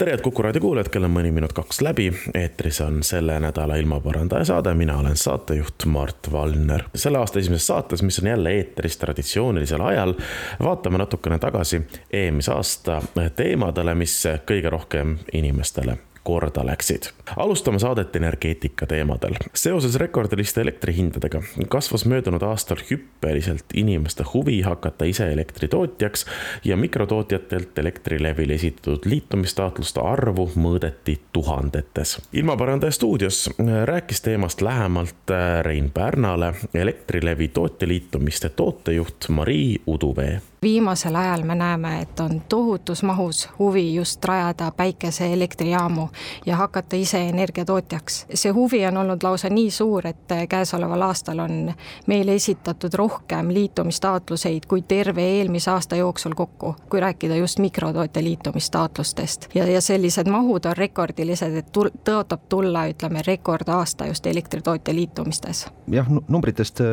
tere, head Kuku raadio kuulajad, kell on mõni minut kaks läbi. eetris on selle nädala ilmaparandaja saade, mina olen saatejuht Mart Valner. selle aasta esimeses saates, mis on jälle eetris traditsioonilisel ajal, vaatame natukene tagasi eelmise aasta teemadele, mis kõige rohkem inimestele korda läksid. alustame saadet energeetika teemadel. seoses rekordiliste elektrihindadega kasvas möödunud aastal hüppeliselt inimeste huvi hakata ise elektritootjaks ja mikrotootjatelt Elektrilevile esitatud liitumistaotluste arvu mõõdeti tuhandetes. ilmaparandaja stuudios rääkis teemast lähemalt Rein Pärnale Elektrilevi tootjaliitumiste tootejuht Marii Uduvee viimasel ajal me näeme, et on tohutus mahus huvi just rajada päikeseelektrijaamu ja hakata ise energiatootjaks. see huvi on olnud lausa nii suur, et käesoleval aastal on meile esitatud rohkem liitumistaotluseid kui terve eelmise aasta jooksul kokku, kui rääkida just mikrotootja liitumistaotlustest. ja, ja sellised mahud on rekordilised, et tul-, tõotab tulla, ütleme, rekordaasta just elektritootja liitumistes. jah, numbritest äh,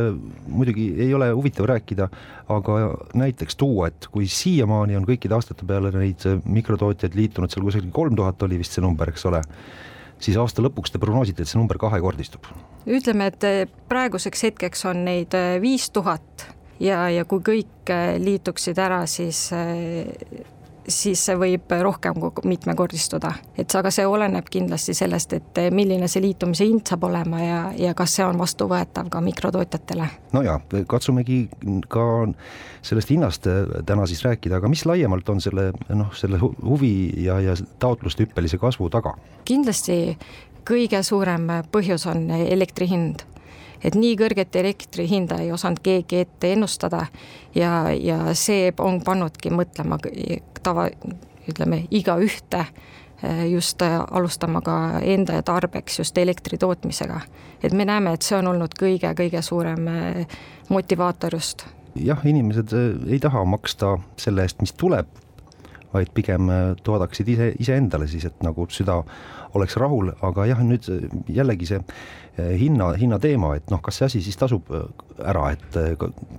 muidugi ei ole huvitav rääkida, aga näiteks tuua, et kui siiamaani on kõikide aastate peale neid äh, mikrotootjaid liitunud seal kusagil kolm tuhat oli vist see number, eks ole, siis aasta lõpuks te prognoosite, et see number kahekordistub? ütleme, et äh, praeguseks hetkeks on neid äh, viis tuhat ja, ja kui kõik liituksid ära, siis siis see võib rohkem kui mitmekordistuda. et aga see oleneb kindlasti sellest, et milline see liitumise hind saab olema ja, ja kas see on vastuvõetav ka mikrotootjatele. no ja, katsumegi ka sellest hinnast täna siis rääkida, aga mis laiemalt on selle noh, selle huvi ja, ja taotluste hüppelise kasvu taga? kindlasti kõige suurem põhjus on elektri hind et nii kõrget elektri hinda ei osanud keegi ette ennustada ja, ja see on pannudki mõtlema tava, ütleme igaühte eh, just eh, alustama ka enda tarbeks just elektri tootmisega. et me näeme, et see on olnud kõige-kõige suurem eh, motivaator just. jah, inimesed ei taha maksta selle eest, mis tuleb, vaid pigem toodaksid ise, iseendale siis, et nagu süda oleks rahul, aga jah, nüüd jällegi see eh, hinna, hinna teema, et noh, kas see asi siis tasub ära, et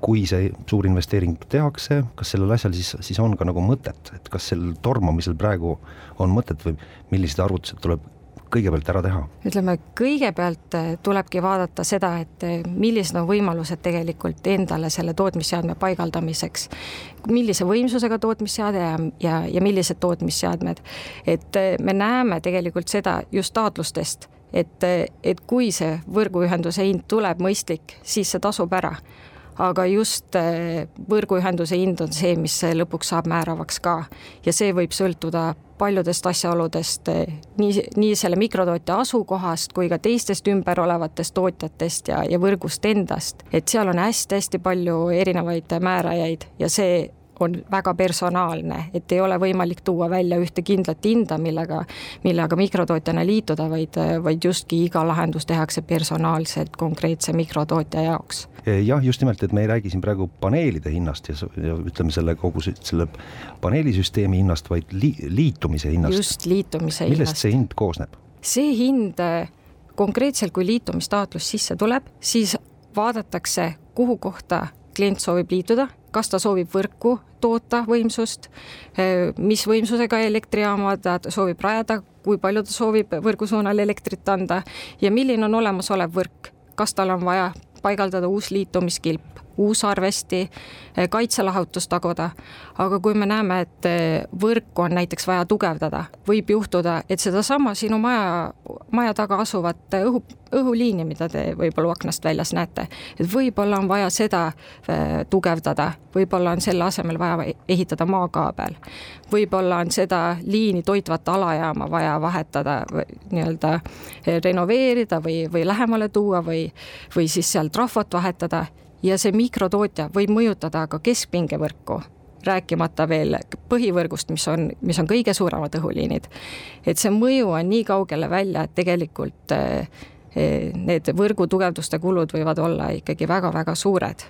kui see suur investeering tehakse, kas sellel asjal siis, siis on ka nagu mõtet, et kas sel tormamisel praegu on mõtet või millised arvutused tuleb kõigepealt ära teha? ütleme, kõigepealt äh, tulebki vaadata seda, et äh, millised on võimalused tegelikult endale selle tootmisseadme paigaldamiseks. millise võimsusega tootmisseade ja, ja, ja millised tootmisseadmed. et äh, me näeme tegelikult seda just taotlustest, et, et kui see võrguühenduse hind tuleb mõistlik, siis see tasub ära aga just võrguühenduse hind on see, mis lõpuks saab määravaks ka ja see võib sõltuda paljudest asjaoludest, nii, nii selle mikrotootja asukohast kui ka teistest ümber olevatest tootjatest ja, ja võrgust endast. et seal on hästi-hästi palju erinevaid määrajaid ja see on väga personaalne, et ei ole võimalik tuua välja ühte kindlat hinda, millega, millega mikrotootjana liituda, vaid, vaid justki iga lahendus tehakse personaalselt konkreetse mikrotootja jaoks. jah, just nimelt, et me ei räägi siin praegu paneelide hinnast ja, ja ütleme selle kogu selle paneelisüsteemi hinnast, vaid li, liitumise hinnast. just, liitumise millest hinnast. millest see hind koosneb? see hind konkreetselt, kui liitumistaotlus sisse tuleb, siis vaadatakse, kuhu kohta klient soovib liituda, kas ta soovib võrku toota võimsust, eh, mis võimsusega elektrijaama ta soovib rajada, kui palju ta soovib võrgusuunal elektrit anda ja milline on olemasolev võrk, kas tal on vaja paigaldada uus liitumiskilp uusarvesti, eh, kaitselahutust taguda. aga kui me näeme, et eh, võrku on näiteks vaja tugevdada, võib juhtuda, et sedasama sinu maja, maja taga asuvat õhu, õhuliini, mida te võib-olla aknast väljas näete, et võib-olla on vaja seda eh, tugevdada, võib-olla on selle asemel vaja ehitada maakaabel. võib-olla on seda liini toitvat alajaama vaja vahetada, nii-öelda renoveerida või, või lähemale tuua või, või siis seal trahvot vahetada ja see mikrotootja võib mõjutada ka keskpingevõrku rääkimata veel põhivõrgust, mis on, mis on kõige suuremad õhuliinid. et see mõju on nii kaugele välja, et tegelikult eh, eh, need võrgu tugevduste kulud võivad olla ikkagi väga-väga suured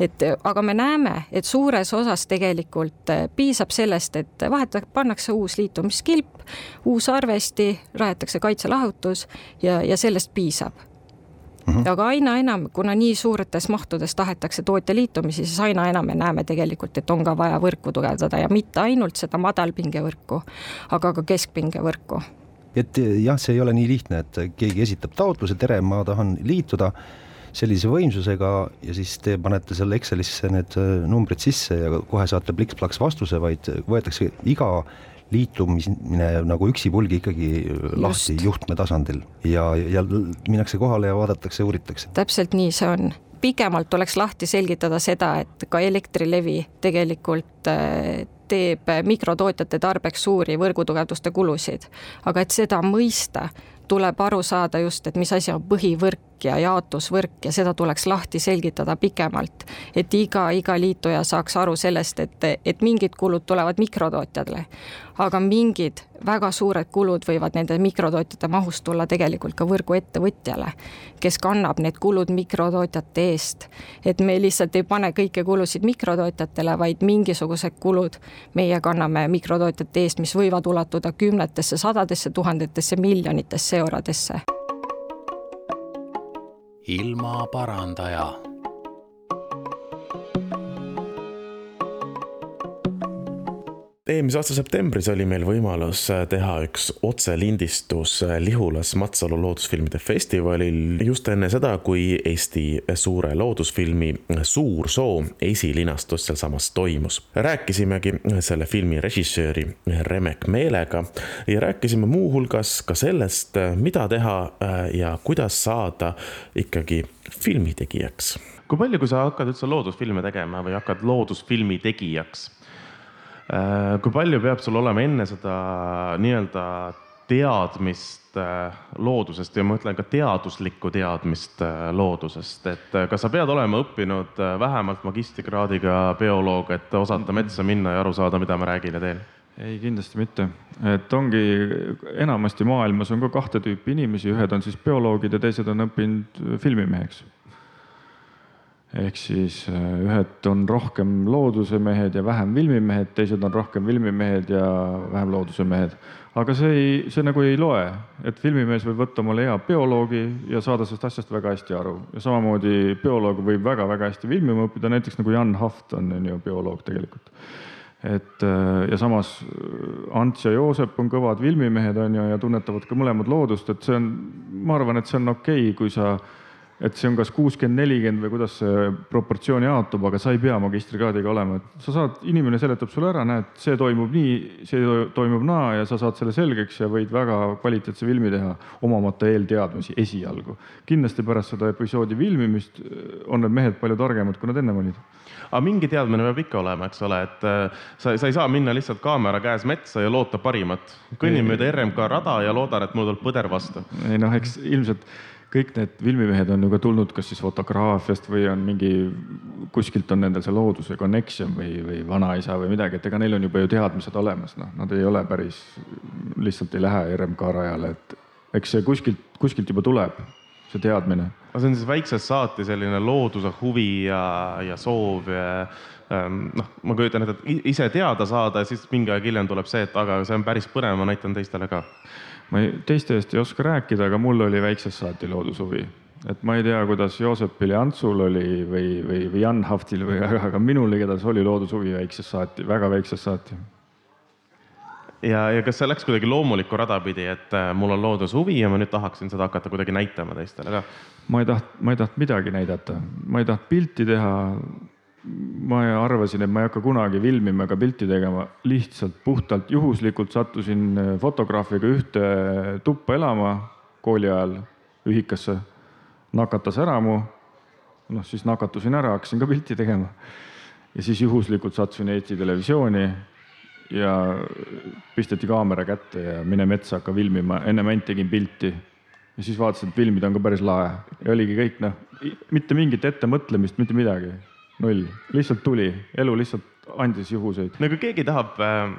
et aga me näeme, et suures osas tegelikult piisab sellest, et vahet-, pannakse uus liitumiskilp, uus arvesti, rajatakse kaitselahutus ja, ja sellest piisab Mm -hmm. aga aina enam, kuna nii suurtes mahtudes tahetakse tootja liitumisi, siis aina enam me näeme tegelikult, et on ka vaja võrku tugevdada ja mitte ainult seda madalpingevõrku, aga ka keskpingevõrku. et jah, see ei ole nii lihtne, et keegi esitab taotluse, tere, ma tahan liituda sellise võimsusega ja siis te panete selle Excelisse need äh, numbrid sisse ja kohe saate pliks-plaks vastuse, vaid võetakse iga liitumine nagu üksipulgi ikkagi lahti Just. juhtme tasandil ja, ja minnakse kohale ja vaadatakse, uuritakse. täpselt nii see on pikemalt tuleks lahti selgitada seda, et ka Elektrilevi tegelikult äh, teeb mikrotootjate tarbeks suuri võrgutugevduste kulusid. aga et seda mõista, tuleb aru saada just, et mis asi on põhivõrk ja jaotusvõrk ja seda tuleks lahti selgitada pikemalt. et iga, iga liituja saaks aru sellest, et, et mingid kulud tulevad mikrotootjatele, aga mingid väga suured kulud võivad nende mikrotootjate mahust tulla tegelikult ka võrguettevõtjale, kes kannab need kulud mikrotootjate eest. et me lihtsalt ei pane kõiki kulusid mikrotootjatele, vaid mingisugused kulud meie kanname mikrotootjate eest, mis võivad ulatuda kümnetesse, sadadesse, tuhandetesse, miljonitesse eurodesse ilmaparandaja eelmise aasta septembris oli meil võimalus teha üks otselindistus Lihulas Matsalu loodusfilmide festivalil just enne seda, kui Eesti suure loodusfilmi Suur soo esilinastus sealsamas toimus. rääkisimegi selle filmi režissööri Remek Meelega ja rääkisime muuhulgas ka sellest, mida teha ja kuidas saada ikkagi filmitegijaks. kui palju, kui sa hakkad üldse loodusfilme tegema või hakkad loodusfilmi tegijaks Äh, kui palju peab sul olema enne seda nii-öelda teadmist äh, loodusest ja ma ütlen ka teaduslikku teadmist äh, loodusest, et kas sa pead olema õppinud vähemalt magistrikraadiga bioloog, et osata metsa minna ja aru saada, mida ma räägin ja teen? ei, kindlasti mitte, et ongi enamasti maailmas on ka kahte tüüpi inimesi, ühed on siis bioloogid ja teised on õppinud filmimeheks ehk siis äh, ühed on rohkem looduse mehed ja vähem filmimehed, teised on rohkem filmimehed ja vähem looduse mehed. aga see ei, see nagu ei loe, et filmimees võib võtta omale hea bioloogi ja saada sellest asjast väga hästi aru ja samamoodi bioloog võib väga-väga hästi filmima õppida, näiteks nagu Jan Haft on, on ju bioloog tegelikult et äh, ja samas äh, Ants ja Joosep on kõvad filmimehed, on ju, ja tunnetavad ka mõlemad loodust, et see on, ma arvan, et see on okei okay,, kui sa äh, et see on kas kuuskümmend, nelikümmend või kuidas see proportsioon jaotub, aga sa ei pea magistrikraadiga olema, et sa saad, inimene seletab sulle ära, näed, see toimub nii, see toimub naa ja sa saad selle selgeks ja võid väga kvaliteetse filmi teha, omamata eelteadmisi esialgu. kindlasti pärast seda episoodi filmimist on need mehed palju targemad, kui nad ennem olid aga mingi teadmine peab ikka olema, eks ole, et äh, sa, sa ei saa minna lihtsalt kaamera käes metsa ja loota parimat. kõnnin mööda RMK rada ja loodan, et mul tuleb põder vastu. ei noh, eks ilmselt kõik need filmimehed on ju ka tulnud kas siis fotograafiast või on mingi, kuskilt on nendel see looduse connection või, või vanaisa või midagi, et ega neil on juba ju teadmised olemas, noh, nad ei ole päris, lihtsalt ei lähe RMK rajale, et eks see kuskilt, kuskilt juba tuleb, see teadmine. aga see on siis väiksest saati selline looduse huvi ja, ja soov ja ähm, noh, ma kujutan ette, et ise teada saada ja siis mingi aeg hiljem tuleb see, et aga see on päris põnev, ma näitan teistele ka ma ei, teiste eest ei oska rääkida, aga mul oli väiksest saati loodushuvi. et ma ei tea, kuidas Joosepil ja Antsul oli või, või, või Jan Haftil või, aga, minul igatahes oli loodushuvi väiksest saati, väga väiksest saati. ja, ja kas see läks kuidagi loomulikku rada pidi, et äh, mul on loodushuvi ja ma nüüd tahaksin seda hakata kuidagi näitama teistele ka? ma ei taht-, ma ei tahtnud midagi näidata, ma ei tahtnud pilti teha ma arvasin, et ma ei hakka kunagi filmima ega pilti tegema, lihtsalt puhtalt juhuslikult sattusin äh, fotograafiga ühte tuppa elama kooli ajal ühikasse. nakatas ära mu, noh siis nakatusin ära, hakkasin ka pilti tegema. ja siis juhuslikult sattusin Eesti Televisiooni ja pisteti kaamera kätte ja mine metsa, hakka filmima, ennem ainult tegin pilti. ja siis vaatasin, et filmida on ka päris lahe ja oligi kõik noh, mitte mingit ettemõtlemist, mitte midagi null, lihtsalt tuli, elu lihtsalt andis juhuseid. no kui keegi tahab äh,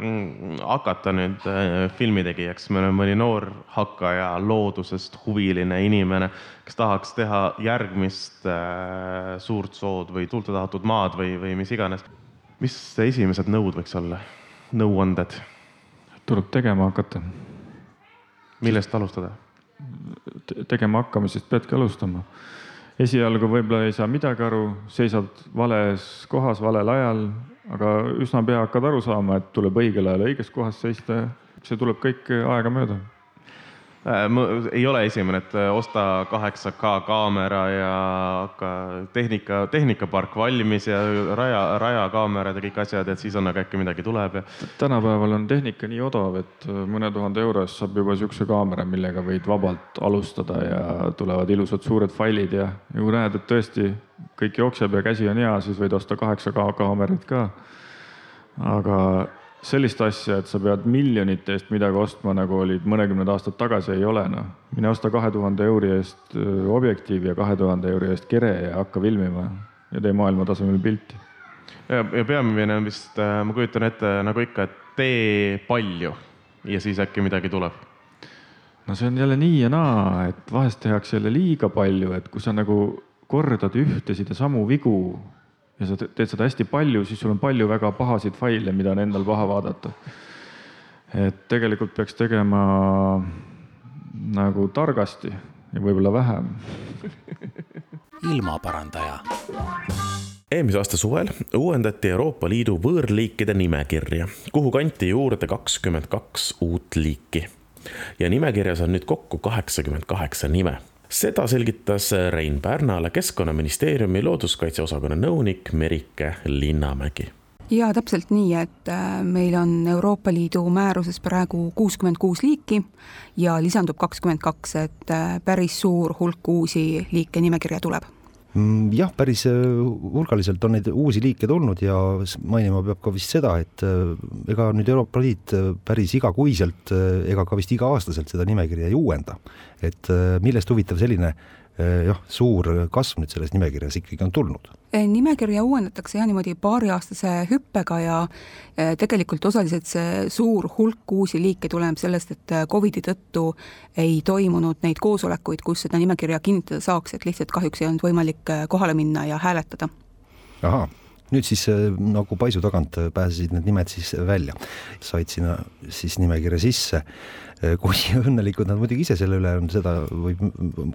hakata nüüd äh, filmitegijaks, meil on mõni noor hakkaja, loodusest huviline inimene, kes tahaks teha järgmist äh, suurt sood või tuulde tahatud maad või, või mis iganes. mis esimesed nõud võiks olla, nõuanded? tuleb tegema hakata. millest alustada? tegema hakkamisest peadki alustama. Esialgu võib-olla ei saa midagi aru, seisad vales kohas valel ajal, aga üsna pea hakkad aru saama, et tuleb õigel ajal õiges kohas seista. see tuleb kõik aegamööda ei ole esimene, et äh, osta 8K kaamera ja hakka tehnika, tehnikapark valmis ja raja, rajakaamerad ja kõik asjad, et siis on nagu äkki midagi tuleb ja. tänapäeval on tehnika nii odav, et äh, mõne tuhande euro eest saab juba sihukese kaamera, millega võid vabalt alustada ja tulevad ilusad suured failid ja, ja kui näed, et tõesti kõik jookseb ja käsi on hea, siis võid osta 8K kaamerat ka. aga sellist asja, et sa pead miljonite eest midagi ostma, nagu olid mõnekümned aastad tagasi, ei ole noh. mine osta kahe tuhande euri eest objektiiv ja kahe tuhande euri eest kere ja hakka filmima ja tee maailma tasemel pilti. ja, ja peamine on vist, äh, ma kujutan ette nagu ikka, et tee palju ja siis äkki midagi tuleb. no see on jälle nii ja naa, et vahest tehakse jälle liiga palju, et kui sa nagu kordad ühtesid ja samu vigu ja sa teed seda hästi palju, siis sul on palju väga pahasid faile, mida on endal paha vaadata. et tegelikult peaks tegema nagu targasti ja võib-olla vähem ilmaparandaja. eelmise aasta suvel uuendati Euroopa Liidu võõrliikide nimekirja, kuhu kanti juurde kakskümmend kaks uut liiki. ja nimekirjas on nüüd kokku kaheksakümmend kaheksa nime seda selgitas Rein Pärnale Keskkonnaministeeriumi looduskaitse osakonna nõunik Merike Linnamägi. Ja täpselt nii, et äh, meil on Euroopa Liidu määruses praegu kuuskümmend kuus liiki ja lisandub kakskümmend kaks, et äh, päris suur hulk uusi liike nimekirja tuleb jah, päris äh, hulgaliselt on neid uusi liike tulnud ja mainima peab ka vist seda, et äh, ega nüüd Euroopa Liit äh, päris igakuiselt ega ka vist iga-aastaselt seda nimekirja ei uuenda. et millest huvitav selline jah, suur kasv nüüd selles nimekirjas ikkagi on tulnud Eh, nimekirja uuendatakse jah niimoodi paariaastase hüppega ja eh, tegelikult osaliselt see suur hulk uusi liike tuleneb sellest, et eh, Covidi tõttu ei toimunud neid koosolekuid, kus seda nimekirja kinnitada saaks, et lihtsalt kahjuks ei olnud võimalik kohale minna ja hääletada. ahah nüüd siis nagu paisu tagant pääsesid need nimed siis välja, said sinna siis nimekirja sisse. Kui õnnelikud nad muidugi ise selle üle on, seda võib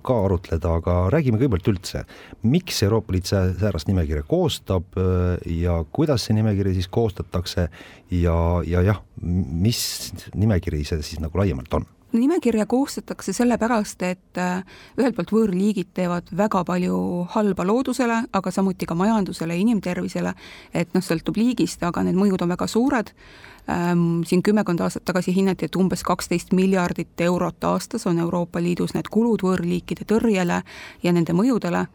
ka arutleda, aga räägime kõigepealt üldse, miks Euroopa Liit säärast nimekirja koostab ja kuidas see nimekiri siis koostatakse ja, ja jah, mis nimekiri see siis nagu laiemalt on nimekirja koostatakse sellepärast, et äh, ühelt poolt võõrliigid teevad väga palju halba loodusele, aga samuti ka majandusele ja inimtervisele, et noh, sõltub liigist, aga need mõjud on väga suured. Ähm, siin kümmekond aastat tagasi hinnati, et umbes kaksteist miljardit eurot aastas on Euroopa Liidus need kulud võõrliikide tõrjele ja nende mõjudele.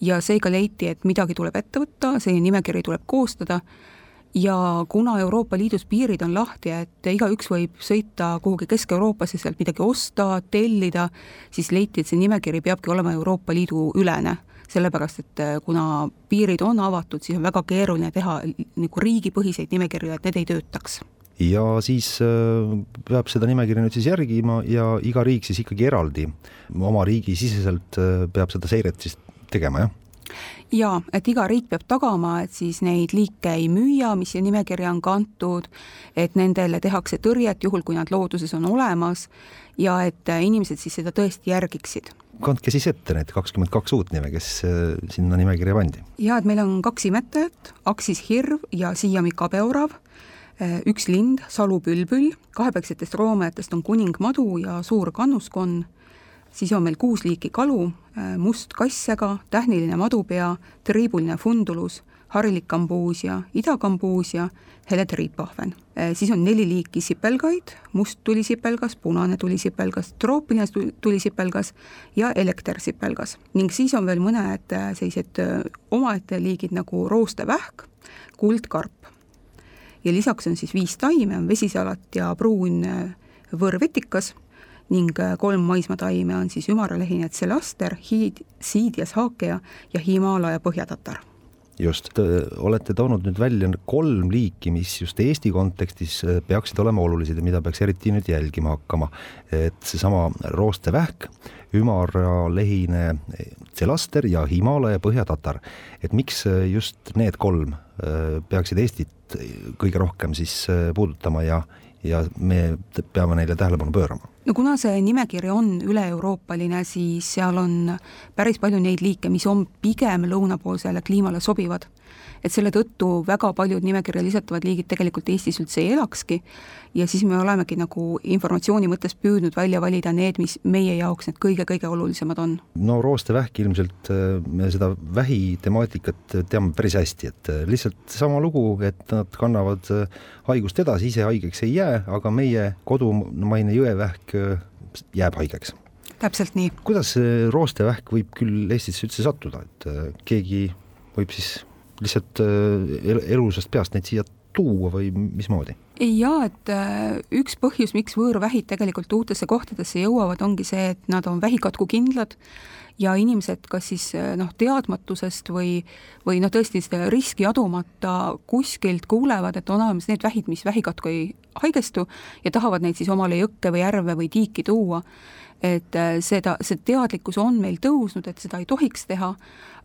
Ja seega leiti, et midagi tuleb ette võtta, selline nimekiri tuleb koostada ja kuna Euroopa Liidus piirid on lahti, et igaüks võib sõita kuhugi Kesk-Euroopasse, sealt midagi osta, tellida, siis leiti, et see nimekiri peabki olema Euroopa Liidu ülene. sellepärast, et kuna piirid on avatud, siis on väga keeruline teha nagu riigipõhiseid nimekirju, et need ei töötaks ja siis äh, peab seda nimekirja nüüd siis järgima ja iga riik siis ikkagi eraldi oma riigi siseselt äh, peab seda seiret siis tegema, jah? Jaa, et iga riik peab tagama, et siis neid liike ei müüa, mis siia nimekirja on kantud, et nendele tehakse tõrjet, juhul kui nad looduses on olemas, ja et inimesed siis seda tõesti järgiksid. Kandke siis ette need kakskümmend kaks uut nime, kes äh, sinna nimekirja pandi. jaa, et meil on kaks imetajat, Aksis hirv ja Siiami kabeorav, äh, üks lind, salupülbül, kahepäiksetest roomajatest on kuningmadu ja suur kannuskonn siis on meil kuus liiki kalu, äh, must kasssega, tähniline madupea, triibuline fundulus, harilik kambuusia, idakambuusia, hele triipahven. Äh, siis on neli liiki sipelgaid, must tulisipelgas, punane tulisipelgas, troopiline tulisipelgas ja elektersipelgas. ning siis on veel mõned äh, sellised omaette liigid nagu roostevähk, kuldkarp. ja lisaks on siis viis taime, on vesisalat ja pruun võõrvetikas ning äh, kolm maismaataime on siis ümaralehine tselaster, hiid, siidias haakea ja Himaalaja põhjatatar just, olete toonud nüüd välja kolm liiki, mis just Eesti kontekstis peaksid olema olulised ja mida peaks eriti nüüd jälgima hakkama. et seesama roostevähk, ümarlehine tselaster ja Himaalaja põhjatatar. et miks just need kolm peaksid Eestit kõige rohkem siis puudutama ja, ja me peame neile tähelepanu pöörama? No kuna see nimekiri on üle-euroopaline, siis seal on päris palju neid liike, mis on pigem lõunapoolsele kliimale sobivad et selle tõttu väga paljud nimekirja lisatavad liigid tegelikult Eestis üldse ei elakski ja siis me olemegi nagu informatsiooni mõttes püüdnud välja valida need, mis meie jaoks need kõige-kõige olulisemad on. no roostevähk ilmselt, äh, me seda vähi temaatikat teame päris hästi, et äh, lihtsalt sama lugu, et nad kannavad äh, haigust edasi, ise haigeks ei jää, aga meie kodumaine jõevähk jääb haigeks täpselt nii. kuidas roostevähk võib küll Eestisse üldse sattuda, et keegi võib siis lihtsalt äh, elusast peast neid siia tuua või mismoodi? jaa, et äh, üks põhjus, miks võõrvähid tegelikult uutesse kohtadesse jõuavad, ongi see, et nad on vähikatkukindlad ja inimesed kas siis äh, noh, teadmatusest või, või noh, tõesti seda riski adumata kuskilt kuulevad, et on olemas need vähid, mis vähikatku ei haigestu ja tahavad neid siis omale jõkke või järve või tiiki tuua. et seda, see teadlikkus on meil tõusnud, et seda ei tohiks teha,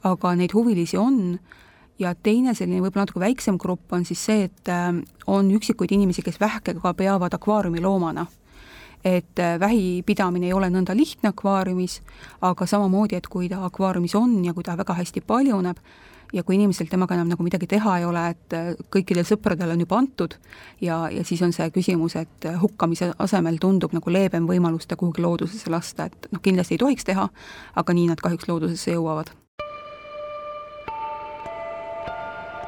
aga neid huvilisi on ja teine selline võib-olla natuke väiksem grupp on siis see, et äh, on üksikuid inimesi, kes vähke ka peavad akvaariumiloomana. et äh, vähi pidamine ei ole nõnda lihtne akvaariumis, aga samamoodi, et kui ta akvaariumis on ja kui ta väga hästi paljuneb, ja kui inimesel temaga enam nagu midagi teha ei ole, et äh, kõikidel sõpradel on juba antud ja, ja siis on see küsimus, et hukkamise asemel tundub nagu leebem võimalus ta kuhugi loodusesse lasta, et noh, kindlasti ei tohiks teha, aga nii nad kahjuks loodusesse jõuavad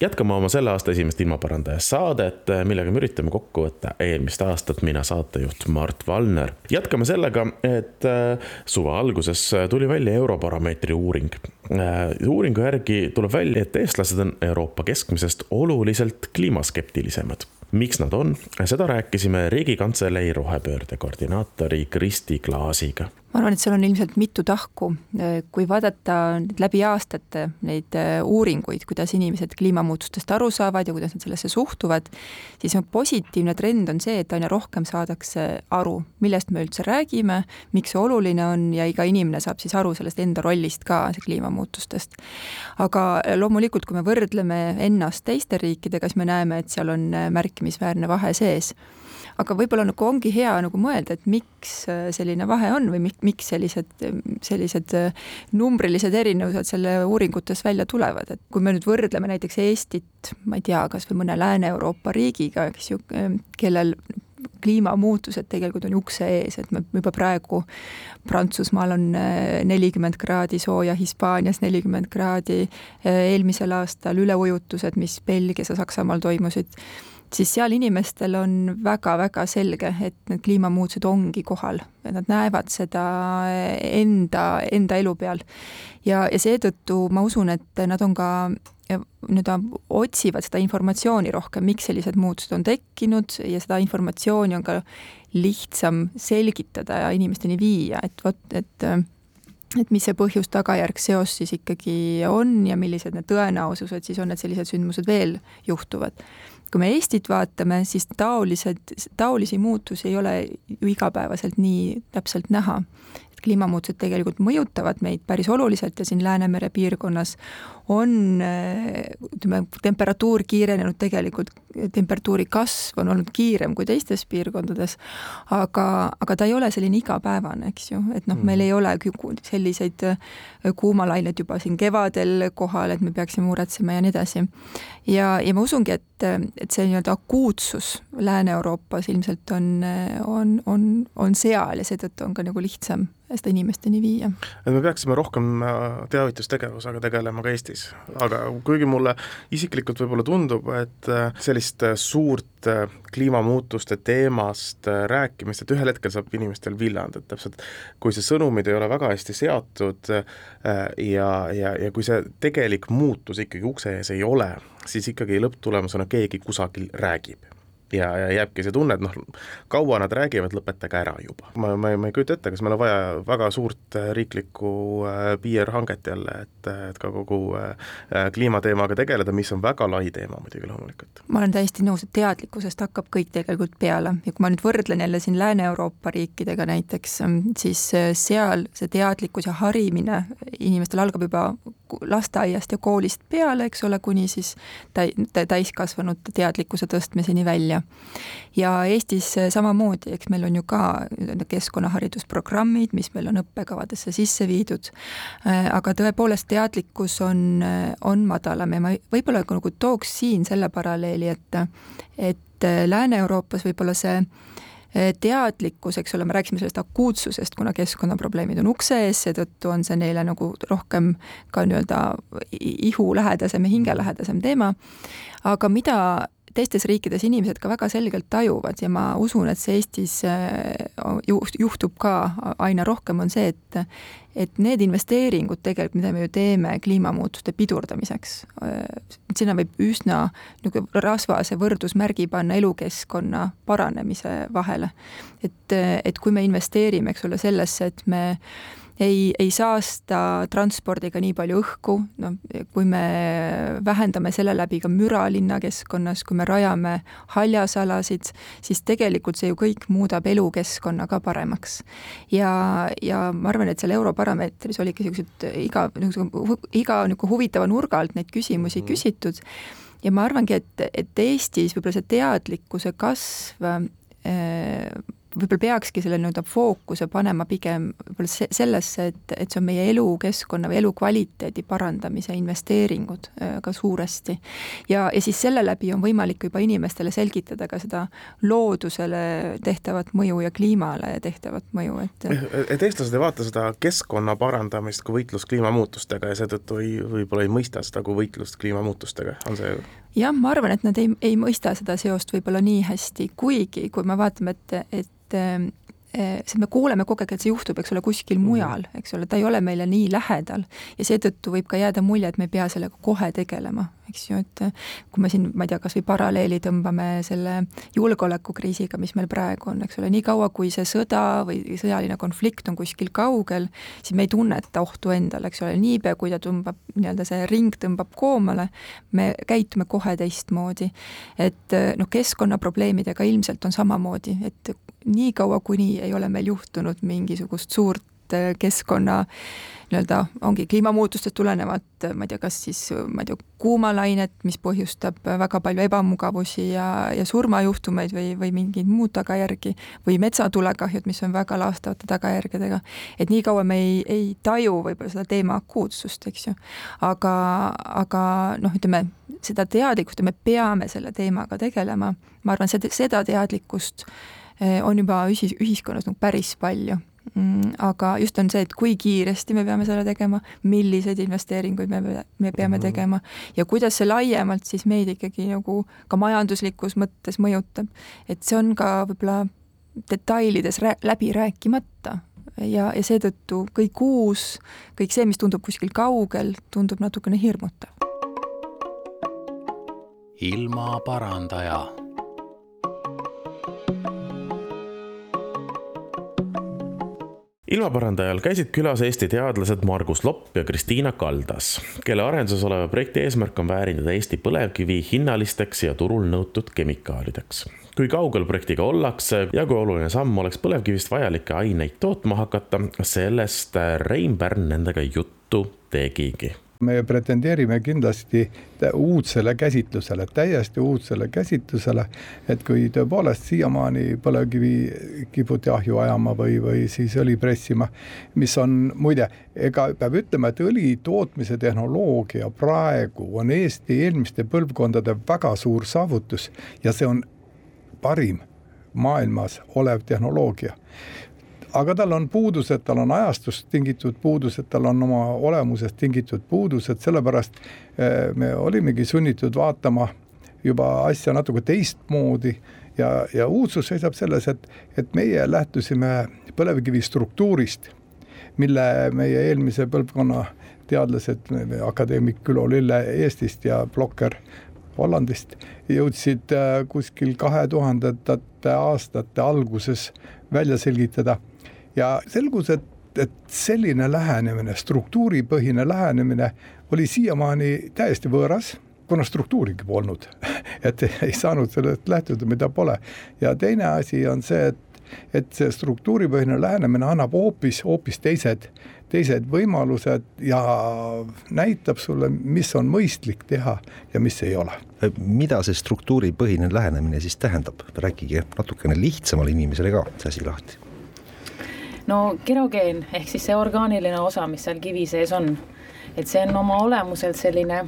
jätkame oma selle aasta esimest ilmaparandaja saadet, millega me üritame kokku võtta eelmist aastat, mina saatejuht Mart Valner. jätkame sellega, et äh, suve alguses tuli välja Europarameetri uuring. Äh, uuringu järgi tuleb välja, et eestlased on Euroopa keskmisest oluliselt kliimaskeptilisemad miks nad on, seda rääkisime Riigikantselei rohepöörde koordinaatori Kristi Klaasiga ma arvan, et seal on ilmselt mitu tahku, kui vaadata läbi aastate neid äh, uuringuid, kuidas inimesed kliimamuutustest aru saavad ja kuidas nad sellesse suhtuvad, siis on positiivne trend on see, et aina rohkem saadakse aru, millest me üldse räägime, miks see oluline on ja iga inimene saab siis aru sellest enda rollist ka kliimamuutustest. aga loomulikult, kui me võrdleme ennast teiste riikidega, siis me näeme, et seal on äh, märkimisväärne vahe sees aga võib-olla nagu ongi hea nagu mõelda, et miks äh, selline vahe on või miks sellised, sellised äh, numbrilised erinevused selle uuringutes välja tulevad, et kui me nüüd võrdleme näiteks Eestit, ma ei tea, kas või mõne Lääne-Euroopa riigiga, eks ju, äh, kellel kliimamuutused tegelikult on ukse ees, et me juba praegu Prantsusmaal on nelikümmend kraadi sooja, Hispaanias nelikümmend kraadi, eelmisel aastal üleujutused, mis Belgias ja Saksamaal toimusid siis seal inimestel on väga-väga selge, et need kliimamuutused ongi kohal, et nad näevad seda enda, enda elu peal. ja, ja seetõttu ma usun, et nad on ka nii-öelda otsivad seda informatsiooni rohkem, miks sellised muutused on tekkinud ja seda informatsiooni on ka lihtsam selgitada ja inimesteni viia, et vot, et et mis see põhjus-tagajärg seos siis ikkagi on ja millised need tõenäosused siis on, et sellised sündmused veel juhtuvad kui me Eestit vaatame, siis taolised, taolisi muutusi ei ole ju igapäevaselt nii täpselt näha. Kliimamuutused tegelikult mõjutavad meid päris oluliselt ja siin Läänemere piirkonnas on ütleme, temperatuur kiirenenud tegelikult, temperatuuri kasv on olnud kiirem kui teistes piirkondades, aga, aga ta ei ole selline igapäevane, eks ju, et noh, meil mm. ei ole selliseid kuumalained juba siin kevadel kohal, et me peaksime muretsema ja nii edasi. ja, ja ma usungi, et et, et see nii-öelda akuutsus Lääne-Euroopas ilmselt on, on, on, on seal ja seetõttu on ka nagu lihtsam seda inimesteni viia. et me peaksime rohkem äh, teavitustegevusega tegelema ka Eestis, aga kuigi mulle isiklikult võib-olla tundub, et äh, sellist äh, suurt kliimamuutuste teemast rääkimist, et ühel hetkel saab inimestel villand, et täpselt kui see sõnumid ei ole väga hästi seatud ja, ja, ja kui see tegelik muutus ikkagi ukse ees ei ole, siis ikkagi lõpptulemusena keegi kusagil räägib ja, ja jääbki see tunne, et noh, kaua nad räägivad, lõpetage ära juba. ma, ma, ma ei kujuta ette, kas meil on vaja väga suurt äh, riiklikku äh, PR-hanget jälle, et, et ka kogu äh, kliimateemaga tegeleda, mis on väga lai teema muidugi loomulikult. ma olen täiesti nõus, et teadlikkusest hakkab kõik tegelikult peale ja kui ma nüüd võrdlen jälle siin Lääne-Euroopa riikidega näiteks, siis seal see teadlikkus ja harimine inimestel algab juba lasteaiast ja koolist peale, eks ole, kuni siis täi-, täiskasvanute teadlikkuse tõstmiseni välja. ja Eestis samamoodi, eks meil on ju ka keskkonnaharidusprogrammid, mis meil on õppekavadesse sisse viidud, aga tõepoolest, teadlikkus on, on madalam ja ma võib-olla nagu tooks siin selle paralleeli, et et Lääne-Euroopas võib-olla see Eh, teadlikkus, eks ole, me rääkisime sellest akuutsusest, kuna keskkonnaprobleemid on ukse ees, seetõttu on see neile nagu rohkem ka nii-öelda ihulähedasem ja hingelähedasem teema. aga mida teistes riikides inimesed ka väga selgelt tajuvad ja ma usun, et see Eestis äh, juhtub ka aina rohkem, on see, et et need investeeringud tegelikult, mida me ju teeme kliimamuutuste pidurdamiseks, äh, sinna võib üsna niisugune rasvase võrdusmärgi panna elukeskkonna paranemise vahele. et, et kui me investeerime, eks ole, sellesse, et me ei, ei saasta transpordiga nii palju õhku, noh, kui me vähendame selle läbi ka müra linnakeskkonnas, kui me rajame haljasalasid, siis tegelikult see ju kõik muudab elukeskkonna ka paremaks. ja, ja ma arvan, et seal Europarameetris oligi niisugused iga, iga niisugune huvitava nurga alt neid küsimusi mm küsitud. Ja ma arvangi, et, et Eestis võib-olla see teadlikkuse kasv äh, võib-olla peakski selle nii-öelda fookuse panema pigem võib-olla sellesse, et, et see on meie elukeskkonna või elukvaliteedi parandamise investeeringud äh, ka suuresti. ja, ja siis selle läbi on võimalik juba inimestele selgitada ka seda loodusele tehtavat mõju ja kliimale tehtavat mõju, et et eestlased ei vaata seda keskkonna parandamist kui võitlust kliimamuutustega ja seetõttu ei, võib-olla ei mõista seda kui võitlust kliimamuutustega, on see jah, ma arvan, et nad ei, ei mõista seda seost võib-olla nii hästi, kuigi kui me vaatame, et, et et Eh, sest me kuuleme kogu aeg, et see juhtub, eks ole, kuskil mhm. mujal, eks ole, ta ei ole meile nii lähedal ja seetõttu võib ka jääda mulje, et me ei pea sellega kohe tegelema, eks ju, et kui me siin, ma ei tea, kas või paralleeli tõmbame selle julgeolekukriisiga, mis meil praegu on, eks ole, niikaua kui see sõda või sõjaline konflikt on kuskil kaugel, siis me ei tunneta ohtu endale, eks ole, niipea kui ta tõmbab, nii-öelda see ring tõmbab koomale, me käitume kohe teistmoodi. et noh, keskkonnaprobleemidega ilmselt on samamoodi, et niikaua, kuni ei ole meil juhtunud mingisugust suurt äh, keskkonna nii-öelda ongi kliimamuutustest tulenevalt, äh, ma ei tea, kas siis ma ei tea, kuumalainet, mis põhjustab väga palju ebamugavusi ja, ja surmajuhtumeid või, või mingeid muud tagajärgi, või metsatulekahjud, mis on väga laastavate tagajärgedega, et niikaua me ei, ei taju võib-olla seda teema akuutsust, eks ju. aga, aga noh, ütleme, seda teadlikkust ja me peame selle teemaga tegelema, ma arvan, seda, seda teadlikkust äh, on juba ühis, ühiskonnas nagu päris palju. Aga just on see, et kui kiiresti me peame selle tegema, milliseid investeeringuid me, me peame mhm. tegema ja kuidas see laiemalt siis meid ikkagi nagu ka majanduslikus mõttes mõjutab. et see on ka võib-olla detailides rää-, läbi rääkimata ja, ja seetõttu kõik uus, kõik see, mis tundub kuskil kaugel, tundub natukene hirmutav. ilmaparandaja ilmaparandajal käisid külas Eesti teadlased Margus Lopp ja Kristiina Kaldas, kelle arenduses oleva projekti eesmärk on väärindada Eesti põlevkivi hinnalisteks ja turul nõutud kemikaalideks. kui kaugel projektiga ollakse ja kui oluline samm oleks põlevkivist vajalikke aineid tootma hakata, sellest Rein Pärn nendega juttu tegigi me pretendeerime kindlasti uudsele käsitlusele, täiesti uudsele käsitlusele, et kui tõepoolest siiamaani põlevkivi kiputi ahju ajama või, või siis õli pressima, mis on muide, ega peab ütlema, et õli tootmise tehnoloogia praegu on Eesti eelmiste põlvkondade väga suur saavutus ja see on parim maailmas olev tehnoloogia aga tal on puudused, tal on ajastust tingitud puudused, tal on oma olemusest tingitud puudused, sellepärast eh, me olimegi sunnitud vaatama juba asja natuke teistmoodi ja, ja uudsus seisab selles, et, et meie lähtusime põlevkivi struktuurist, mille meie eelmise põlvkonna teadlased, akadeemik Ülo Lille Eestist ja Blokker Hollandist jõudsid äh, kuskil kahe tuhandendate aastate alguses välja selgitada ja selgus, et, et selline lähenemine, struktuuripõhine lähenemine oli siiamaani täiesti võõras, kuna struktuurigi polnud et ei saanud sellest lähtuda, mida pole. ja teine asi on see, et et see struktuuripõhine lähenemine annab hoopis, hoopis teised, teised võimalused ja näitab sulle, mis on mõistlik teha ja mis ei ole. mida see struktuuripõhine lähenemine siis tähendab, rääkige natukene lihtsamale inimesele ka see asi lahti no kerogeen ehk siis see orgaaniline osa, mis seal kivi sees on, et see on oma olemuselt selline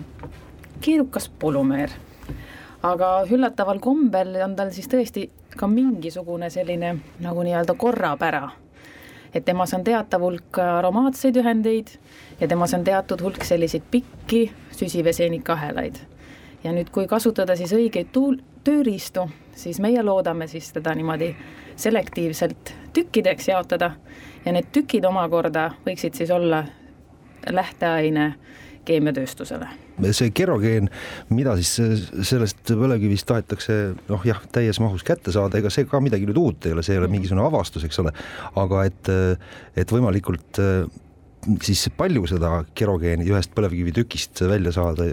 keerukas polümeer. aga üllataval kombel on tal siis tõesti ka mingisugune selline nagu nii-öelda korrapära. et temas on teatav hulk aromaatseid ühendeid ja temas on teatud hulk selliseid pikki süsiveseenikahelaid. ja nüüd, kui kasutada siis õigeid tuul-, tööriistu, siis meie loodame siis teda niimoodi selektiivselt tükkideks jaotada ja need tükid omakorda võiksid siis olla lähteaine keemiatööstusele. see kerogeen, mida siis sellest põlevkivist tahetakse noh, jah, täies mahus kätte saada, ega see ka midagi nüüd uut ei ole, see ei ole mhm. mingisugune avastus, eks ole, aga et, et võimalikult siis palju seda kerogeeni ühest põlevkivitükist välja saada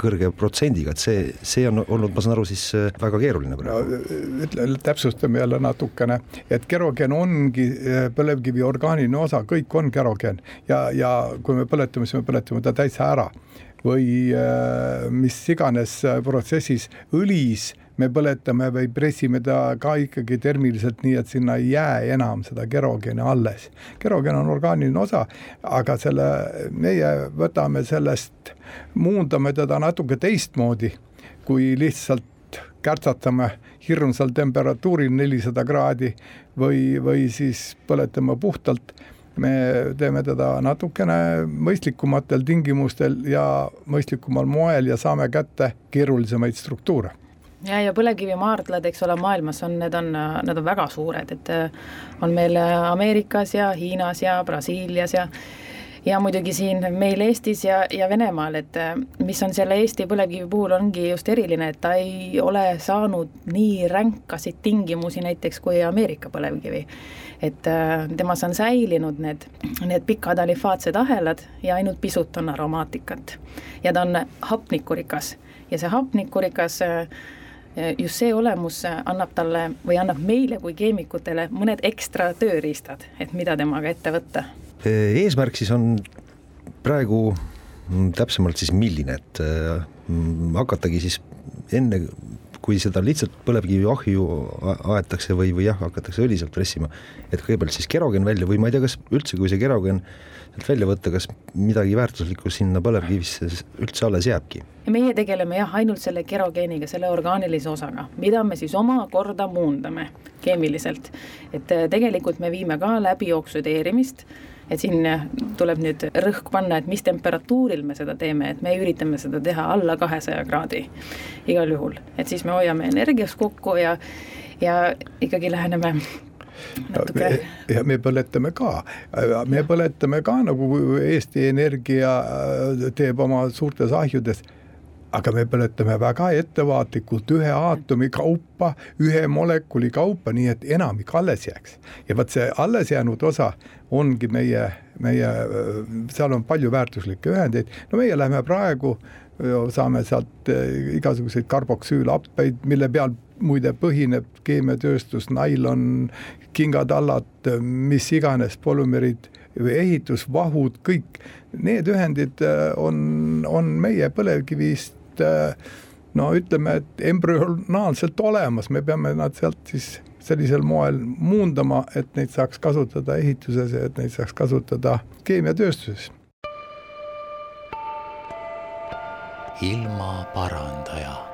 kõrge protsendiga, et see, see on olnud, ma saan aru, siis äh, väga keeruline praegu no,. ütle, täpsustame jälle natukene, et kerogeen ongi äh, põlevkivi orgaaniline osa, kõik on kerogeen ja, ja kui me põletame, siis me põletame ta täitsa ära või äh, mis iganes protsessis õlis me põletame või pressime ta ka ikkagi termiliselt nii, et sinna ei jää enam seda kerogeeni alles. kerogeen on orgaaniline osa, aga selle, meie võtame sellest, muundame teda natuke teistmoodi, kui lihtsalt kärtsatame hirmsal temperatuuril nelisada kraadi või, või siis põletame puhtalt me teeme teda natukene mõistlikumatel tingimustel ja mõistlikumal moel ja saame kätte keerulisemaid struktuure ja, ja põlevkivimaardlad, eks ole, maailmas on, need on, need on väga suured, et äh, on meil Ameerikas ja Hiinas ja Brasiilias ja ja muidugi siin meil Eestis ja, ja Venemaal, et äh, mis on selle Eesti põlevkivi puhul, ongi just eriline, et ta ei ole saanud nii ränkasid tingimusi näiteks kui Ameerika põlevkivi. et äh, temas on säilinud need, need pikad alifaatsed ahelad ja ainult pisut on aromaatikat. ja ta on hapnikurikas ja see hapnikurikas äh, just see olemus annab talle või annab meile kui keemikutele mõned ekstra tööriistad, et mida temaga ette võtta. eesmärk siis on praegu mm, täpsemalt siis milline, et mm, hakatagi siis enne, kui seda lihtsalt põlevkivi ahju aetakse või, või jah, hakatakse õli sealt pressima, et kõigepealt siis kerogen välja või ma ei tea, kas üldse, kui see kerogen sealt välja võtta, kas midagi väärtuslikku sinna põlevkivisse üldse alles jääbki? meie tegeleme jah, ainult selle kerogeeniga, selle orgaanilise osaga, mida me siis omakorda muundame keemiliselt. et äh, tegelikult me viime ka läbi oksüdeerimist, et siin äh, tuleb nüüd rõhk panna, et mis temperatuuril me seda teeme, et me üritame seda teha alla kahesaja kraadi igal juhul, et siis me hoiame energias kokku ja ja ikkagi läheneme natuke. ja me põletame ka, me põletame ka nagu Eesti Energia äh, teeb oma suurtes ahjudes aga me põletame väga ettevaatlikult ühe aatomi kaupa, ühe molekuli kaupa, nii et enamik alles jääks. ja vot see alles jäänud osa ongi meie, meie, seal on palju väärtuslikke ühendeid, no meie läheme praegu, saame sealt äh, igasuguseid karboksüülhappeid, mille peal muide põhineb keemiatööstus, nailon, kingatallad, mis iganes, polümerid, ehitusvahud, kõik need ühendid äh, on, on meie põlevkivist äh, no ütleme, et embrüonaalselt olemas, me peame nad sealt siis sellisel moel muundama, et neid saaks kasutada ehituses ja et neid saaks kasutada keemiatööstuses. ilmaparandaja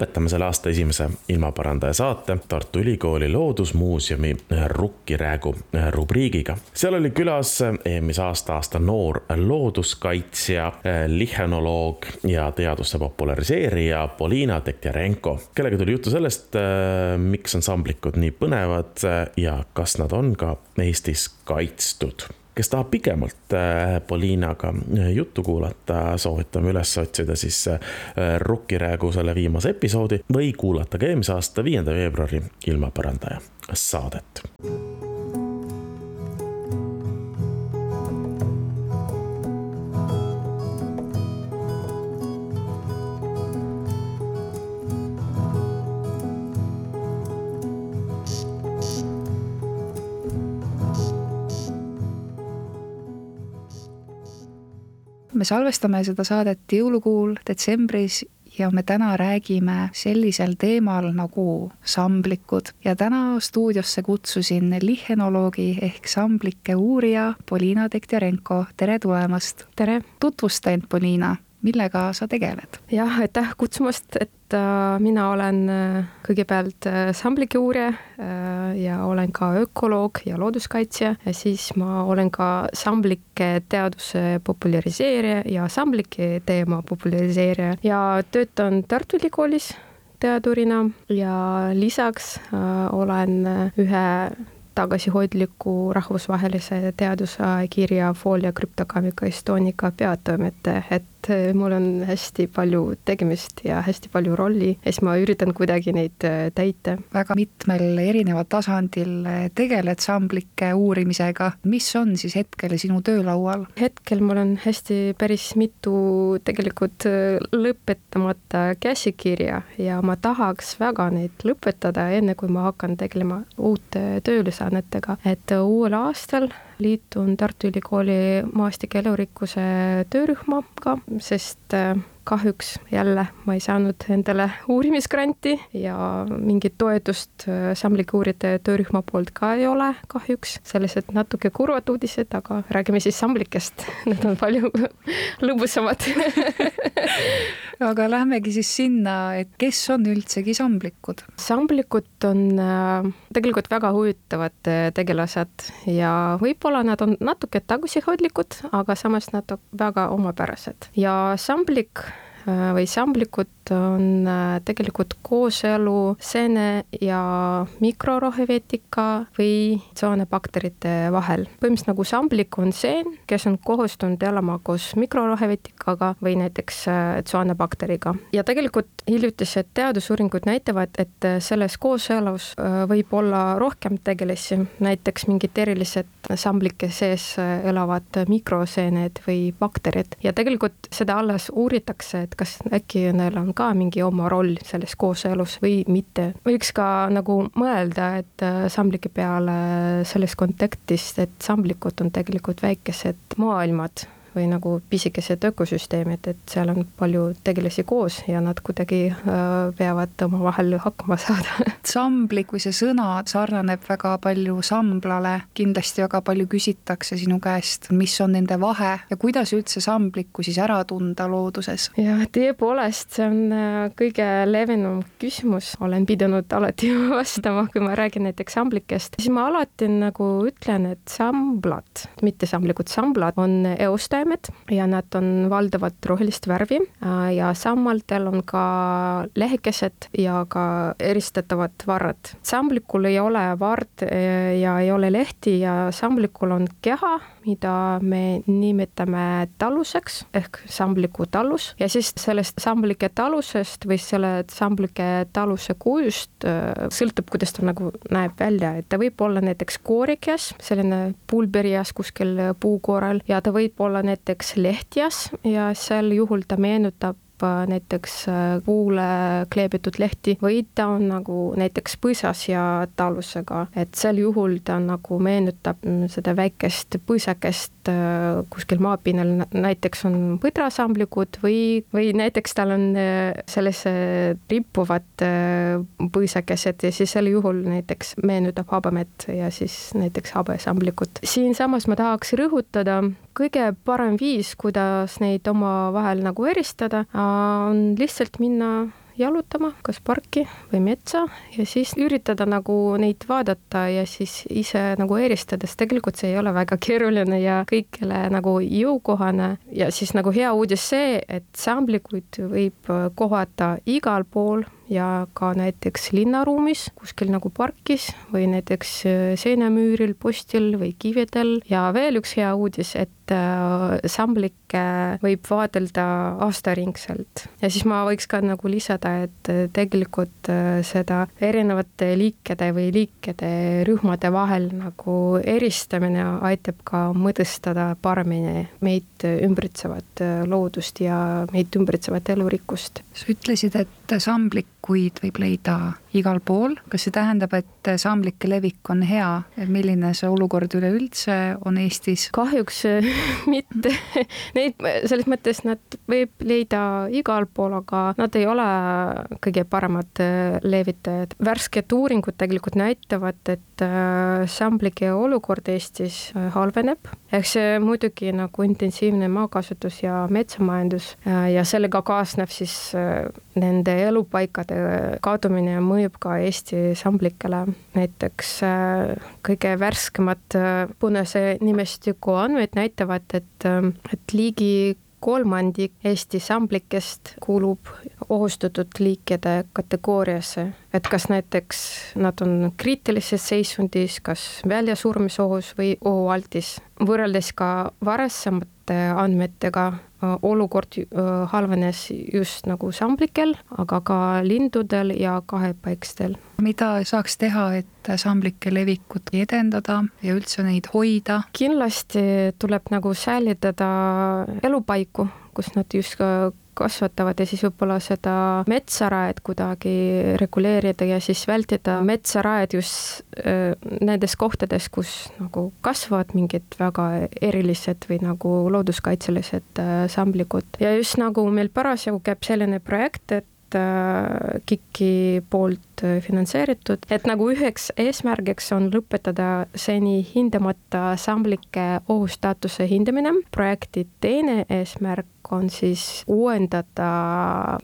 lõpetame selle aasta esimese ilmaparandaja saate Tartu Ülikooli Loodusmuuseumi Rukkiräägu rubriigiga. seal oli külas eelmise aasta aasta noor looduskaitsja, lihenoloog ja teaduste populariseerija Polina Tektjarenko, kellega tuli juttu sellest, miks ansamblikud nii põnevad ja kas nad on ka Eestis kaitstud kes tahab pikemalt äh, Poliinaga äh, juttu kuulata, soovitame üles otsida siis äh, Rukkiräägu selle viimase episoodi või kuulata ka eelmise aasta viienda veebruari ilmaparandaja saadet. Me salvestame seda saadet jõulukuul detsembris ja me täna räägime sellisel teemal nagu samblikud ja täna stuudiosse kutsusin lihenoloogi ehk samblike uurija Polina Tektjarenko, tere tulemast! tere! tutvusta end, Polina, millega sa tegeled? jah, aitäh kutsumast, et äh, mina olen äh, kõigepealt äh, samblike uurija ja olen ka ökoloog ja looduskaitsja. Ja siis ma olen ka samblike teaduse populariseerija ja samblike teema populariseerija. Ja töötan Tartu Ülikoolis teadurina ja lisaks olen ühe tagasihoidliku rahvusvahelise teaduskirja Folia krüptokaamika Estonica peatoimetaja, et et mul on hästi palju tegemist ja hästi palju rolli ja siis ma üritan kuidagi neid äh, täita. väga mitmel erineval tasandil äh, tegeled samblike uurimisega, mis on siis hetkel sinu töölaual? hetkel mul on hästi päris mitu tegelikult äh, lõpetamata käsikirja ja ma tahaks väga neid lõpetada, enne kui ma hakkan tegelema uute tööülesannetega, et uuel aastal liitun Tartu Ülikooli maastike elurikkuse töörühmaga, sest äh, kahjuks jälle ma ei saanud endale uurimisgranti ja mingit toetust äh, samblike uurijate töörühma poolt ka ei ole kahjuks. sellised natuke kurvad uudised, aga räägime siis samblikest, need on palju lõbusamad aga lähmegi siis sinna, et kes on üldsegi samblikud? samblikud on äh, tegelikult väga huvitavad äh, tegelased ja võib-olla nad on natuke tagasihoidlikud, aga samas nad on väga omapärased ja samblik või samblikud on äh, tegelikult kooselu seene ja mikroroheveetika või tsoonebakterite vahel. põhimõtteliselt nagu samblik on seen, kes on kohustunud elama koos mikrorohevetikaga või näiteks äh, tsoonebakteriga. ja tegelikult hiljutised teadusuuringud näitavad, et äh, selles kooselus võib olla rohkem tegelasi, näiteks mingid erilised samblike sees elavad mikroseened või bakterid ja tegelikult seda alles uuritakse, et kas äkki neil on ka mingi oma roll selles kooselus või mitte. võiks ka nagu mõelda, et äh, samblike peale selles kontekstis, et samblikud on tegelikult väikesed maailmad või nagu pisikesed ökosüsteemid, et seal on palju tegelasi koos ja nad kuidagi äh, peavad omavahel hakkama saada. samblik või see sõna sarnaneb väga palju samblale, kindlasti väga palju küsitakse sinu käest, mis on nende vahe ja kuidas üldse samblikku siis ära tunda looduses? jah, tõepoolest, see on äh, kõige levinum küsimus, olen pidanud alati vastama, kui ma räägin näiteks samblikest, siis ma alati nagu ütlen, et samblad, mitte samblikud, samblad on eoste taimed ja nad on valdavalt rohelist värvi äh, ja sammaldel on ka lehekesed ja ka eristatavad varrad. samblikul ei ole vard äh, ja ei ole lehti ja samblikul on keha, mida me nimetame taluseks ehk sambliku talus ja siis sellest samblike talusest või selle samblike taluse kujust äh, sõltub, kuidas ta nagu näeb välja, et ta võib olla näiteks koorikas, selline pulberias kuskil puukoorel ja ta võib olla näiteks lehtjas ja sel juhul ta meenutab näiteks puule kleebitud lehti või ta on nagu näiteks põõsas ja talusega, et sel juhul ta nagu meenutab mm, seda väikest põõsakest kuskil maapinnal, näiteks on põdrasamblikud või, või näiteks tal on sellised rippuvad põõsakesed ja siis sel juhul näiteks meenutab habemett ja siis näiteks habesamblikud. siinsamas ma tahaks rõhutada kõige parem viis, kuidas neid omavahel nagu eristada, on lihtsalt minna jalutama, kas parki või metsa ja siis üritada nagu neid vaadata ja siis ise nagu eristada, sest tegelikult see ei ole väga keeruline ja kõigile nagu jõukohane. Ja siis nagu hea uudis see, et samblikuid võib kohata igal pool ja ka näiteks linnaruumis, kuskil nagu parkis või näiteks äh, seinamüüril, postil või kividel ja veel üks hea uudis, et äh, samblikke võib vaadelda aastaringselt. ja siis ma võiks ka nagu lisada, et äh, tegelikult seda erinevate liikide või liikide rühmade vahel nagu eristamine aitab ka mõtestada paremini meid ümbritsevat loodust ja meid ümbritsevat elurikkust. sa ütlesid, et samblik kuid võib leida igal pool, kas see tähendab, et samblike levik on hea, milline see olukord üleüldse on Eestis? kahjuks mitte, neid selles mõttes nad võib leida igal pool, aga nad ei ole kõige paremad levitajad. värsked uuringud tegelikult näitavad, et äh, samblike olukord Eestis äh, halveneb, eks see muidugi nagu intensiivne maakasutus ja metsamajandus äh, ja sellega kaasneb siis nende elupaikade kadumine mõjub ka Eesti samblikele. näiteks kõige värskemad punase nimestiku andmed näitavad, et, et ligi kolmandik Eesti samblikest kuulub ohustatud liikide kategooriasse, et kas näiteks nad on kriitilises seisundis, kas väljasurmisohus või ohualtis. võrreldes ka varasemate andmetega olukord halvenes just nagu samblikel, aga ka lindudel ja kahepaiksetel. mida saaks teha, et samblike levikut edendada ja üldse neid hoida? kindlasti tuleb nagu säilitada elupaiku, kus nad just kasvatavad ja siis võib-olla seda metsaraed kuidagi reguleerida ja siis vältida metsaraed just nendes kohtades, kus nagu kasvavad mingid väga erilised või nagu looduskaitselised samblikud ja just nagu meil parasjagu käib selline projekt, et KIK-i poolt finantseeritud, et nagu üheks eesmärgiks on lõpetada seni hindamata samblike ohustaatuse hindamine. projekti teine eesmärk on siis uuendada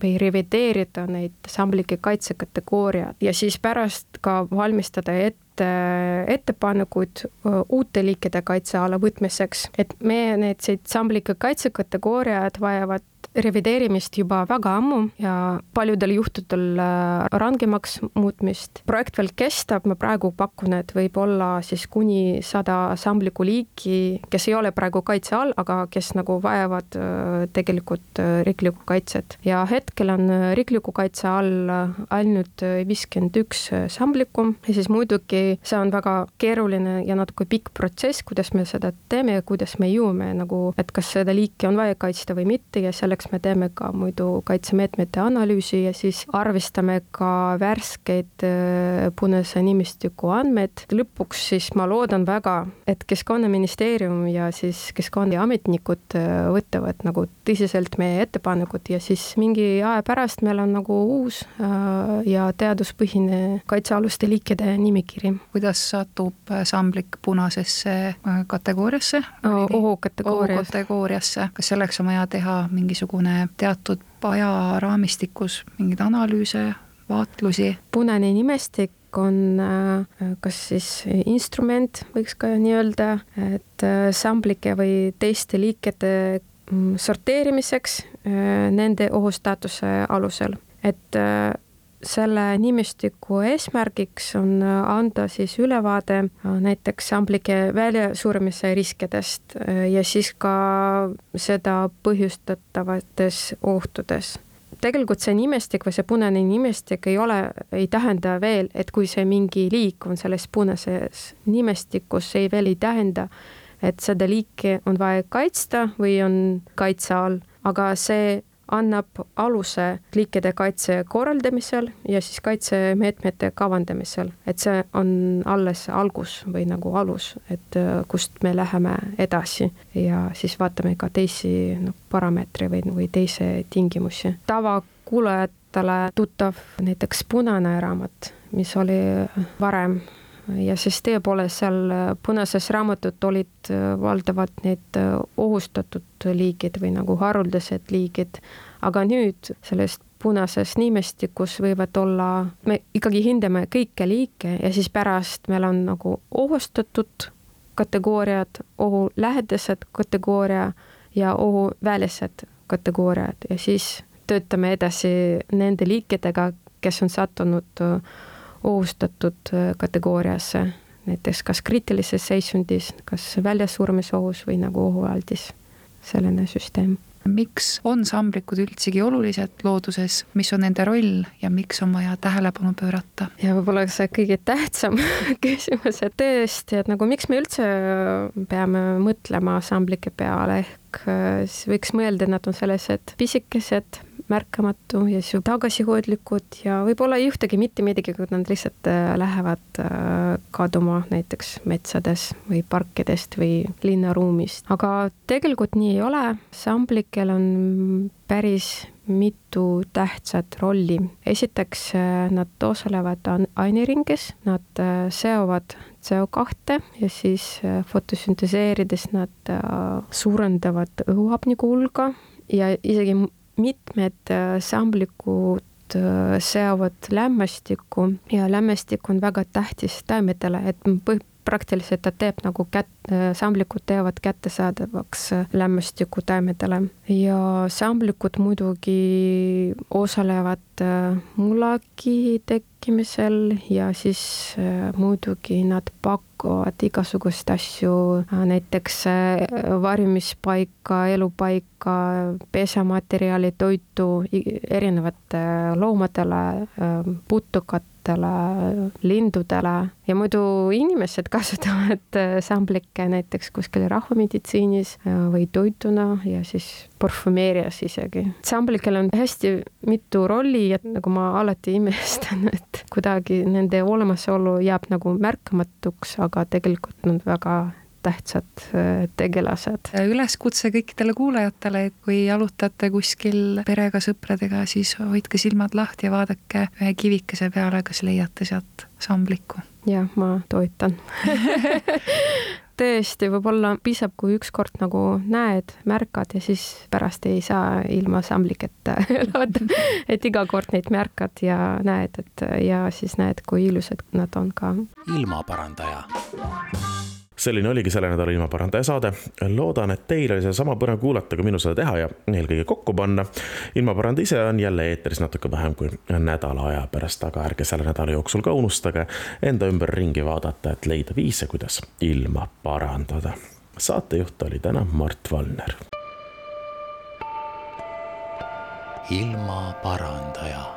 või revideerida neid samblike kaitsekategooriad ja siis pärast ka valmistada ette ettepanekuid uute liikide kaitse alla võtmiseks, et meie need samblike kaitsekategooriad vajavad revideerimist juba väga ammu ja paljudel juhtudel äh, rangemaks muutmist. projekt veel kestab, ma praegu pakun, et võib olla siis kuni sada sambliku liiki, kes ei ole praegu kaitse all, aga kes nagu vajavad äh, tegelikult äh, riiklikku kaitset. ja hetkel on riikliku kaitse all ainult viiskümmend üks samblikku ja siis muidugi see on väga keeruline ja natuke pikk protsess, kuidas me seda teeme ja kuidas me jõuame nagu, et kas seda liiki on vaja kaitsta või mitte ja selleks selleks me teeme ka muidu kaitsemeetmete analüüsi ja siis arvestame ka värskeid äh, punase nimistiku andmeid. lõpuks siis ma loodan väga, et Keskkonnaministeerium ja siis keskkonnaametnikud äh, võtavad nagu tõsiselt meie ettepanekud ja siis mingi aja pärast meil on nagu uus äh, ja teaduspõhine kaitsealuste liikide nimekiri. kuidas satub samblik punasesse kategooriasse? ohukategooriasse. ohukategooriasse, kas selleks on vaja teha mingisugune mingisugune teatud ajaraamistikus mingeid analüüse, vaatlusi? punane nimestik on äh, kas siis instrument, võiks ka nii öelda, et äh, samblike või teiste liikide mm, sorteerimiseks äh, nende ohustaatuse alusel, et selle nimistiku eesmärgiks on anda siis ülevaade äh, näiteks samblike väljasuremise riskidest äh, ja siis ka seda põhjustatavates ohtudes tegelikult see nimestik või see punane nimestik ei ole, ei tähenda veel, et kui see mingi liik on selles punases nimestikus, see veel ei tähenda, et seda liiki on vaja kaitsta või on kaitse all, aga see annab aluse liikide kaitse korraldamisel ja siis kaitsemeetmete kavandamisel, et see on alles algus või nagu alus, et äh, kust me läheme edasi ja siis vaatame ka teisi no, parameetreid või, või teisi tingimusi. tavakuulajatele tuttav näiteks punane raamat, mis oli varem ja siis tõepoolest seal Punases raamatud olid äh, valdavalt need äh, ohustatud liigid või nagu haruldased liigid, aga nüüd sellest punases nimestikus võivad olla, me ikkagi hindame kõiki liike ja siis pärast meil on nagu ohustatud kategooriad, ohulähedased kategooria ja ohuvälised kategooriad. Ja siis töötame edasi nende liikidega, kes on sattunud äh, ohustatud äh, kategooriasse, näiteks kas kriitilises seisundis, kas väljasurmisohus või nagu ohualdis, selline süsteem. Miks on samblikud üldsegi olulised looduses, mis on nende roll ja miks on vaja tähelepanu pöörata? ja võib-olla see kõige tähtsam küsimus, et tõesti, et nagu miks me üldse peame mõtlema samblike peale, ehk äh, siis võiks mõelda, et nad on sellised pisikesed, märkamatu ja siis tagasihoidlikud ja võib-olla ei juhtugi mitte midagi, kui nad lihtsalt äh, lähevad äh, kaduma näiteks metsades või parkidest või linnaruumist. aga tegelikult nii ei ole, samblikel on päris mitu tähtsat rolli. esiteks äh, nad osalevad aineringis, nad seovad CO2 ja siis fotosünteseerides nad suurendavad õhuhapniku hulga ja isegi mitmed äh, samblikud äh, seovad lämmestikku ja lämmestik on väga tähtis taimedele, et praktiliselt ta teeb nagu kät-, äh, samblikud teevad kättesaadavaks lämmestiku taimedele. Ja samblikud muidugi osalevad mullakihi tekkimisel ja siis muidugi nad pak-, pakuvad igasuguseid asju, näiteks äh, varjumispaika, elupaika, pesamaterjali, toitu erinevatele loomadele, äh, putukatele, lindudele ja muidu inimesed kasutavad äh, samblikke näiteks kuskil rahvameditsiinis või toituna ja siis parfümeerias isegi. samblikel on hästi mitu rolli ja nagu ma alati imestan, et kuidagi nende olemasolu jääb nagu märkamatuks, aga tegelikult nad väga tähtsad äh, tegelased. üleskutse kõikidele kuulajatele, et kui jalutate kuskil perega, sõpradega, siis hoidke silmad lahti ja vaadake ühe kivikese peale, kas leiate sealt sambliku. jah, ma toetan tõesti, võib-olla piisab, kui ükskord nagu näed, märkad ja siis pärast ei saa ilma sambliketa elada. et iga kord neid märkad ja näed, et ja siis näed, kui ilusad nad on ka. ilmaparandaja selline oligi selle nädala ilmaparandaja saade. loodan, et teil oli sedasama põnev kuulata, kui minul seda teha ja eelkõige kokku panna. ilmaparandaja ise on jälle eetris natuke vähem kui nädala aja pärast, aga ärge selle nädala jooksul ka unustage enda ümber ringi vaadata, et leida viise, kuidas ilma parandada. saatejuht oli täna Mart Valner. ilmaparandaja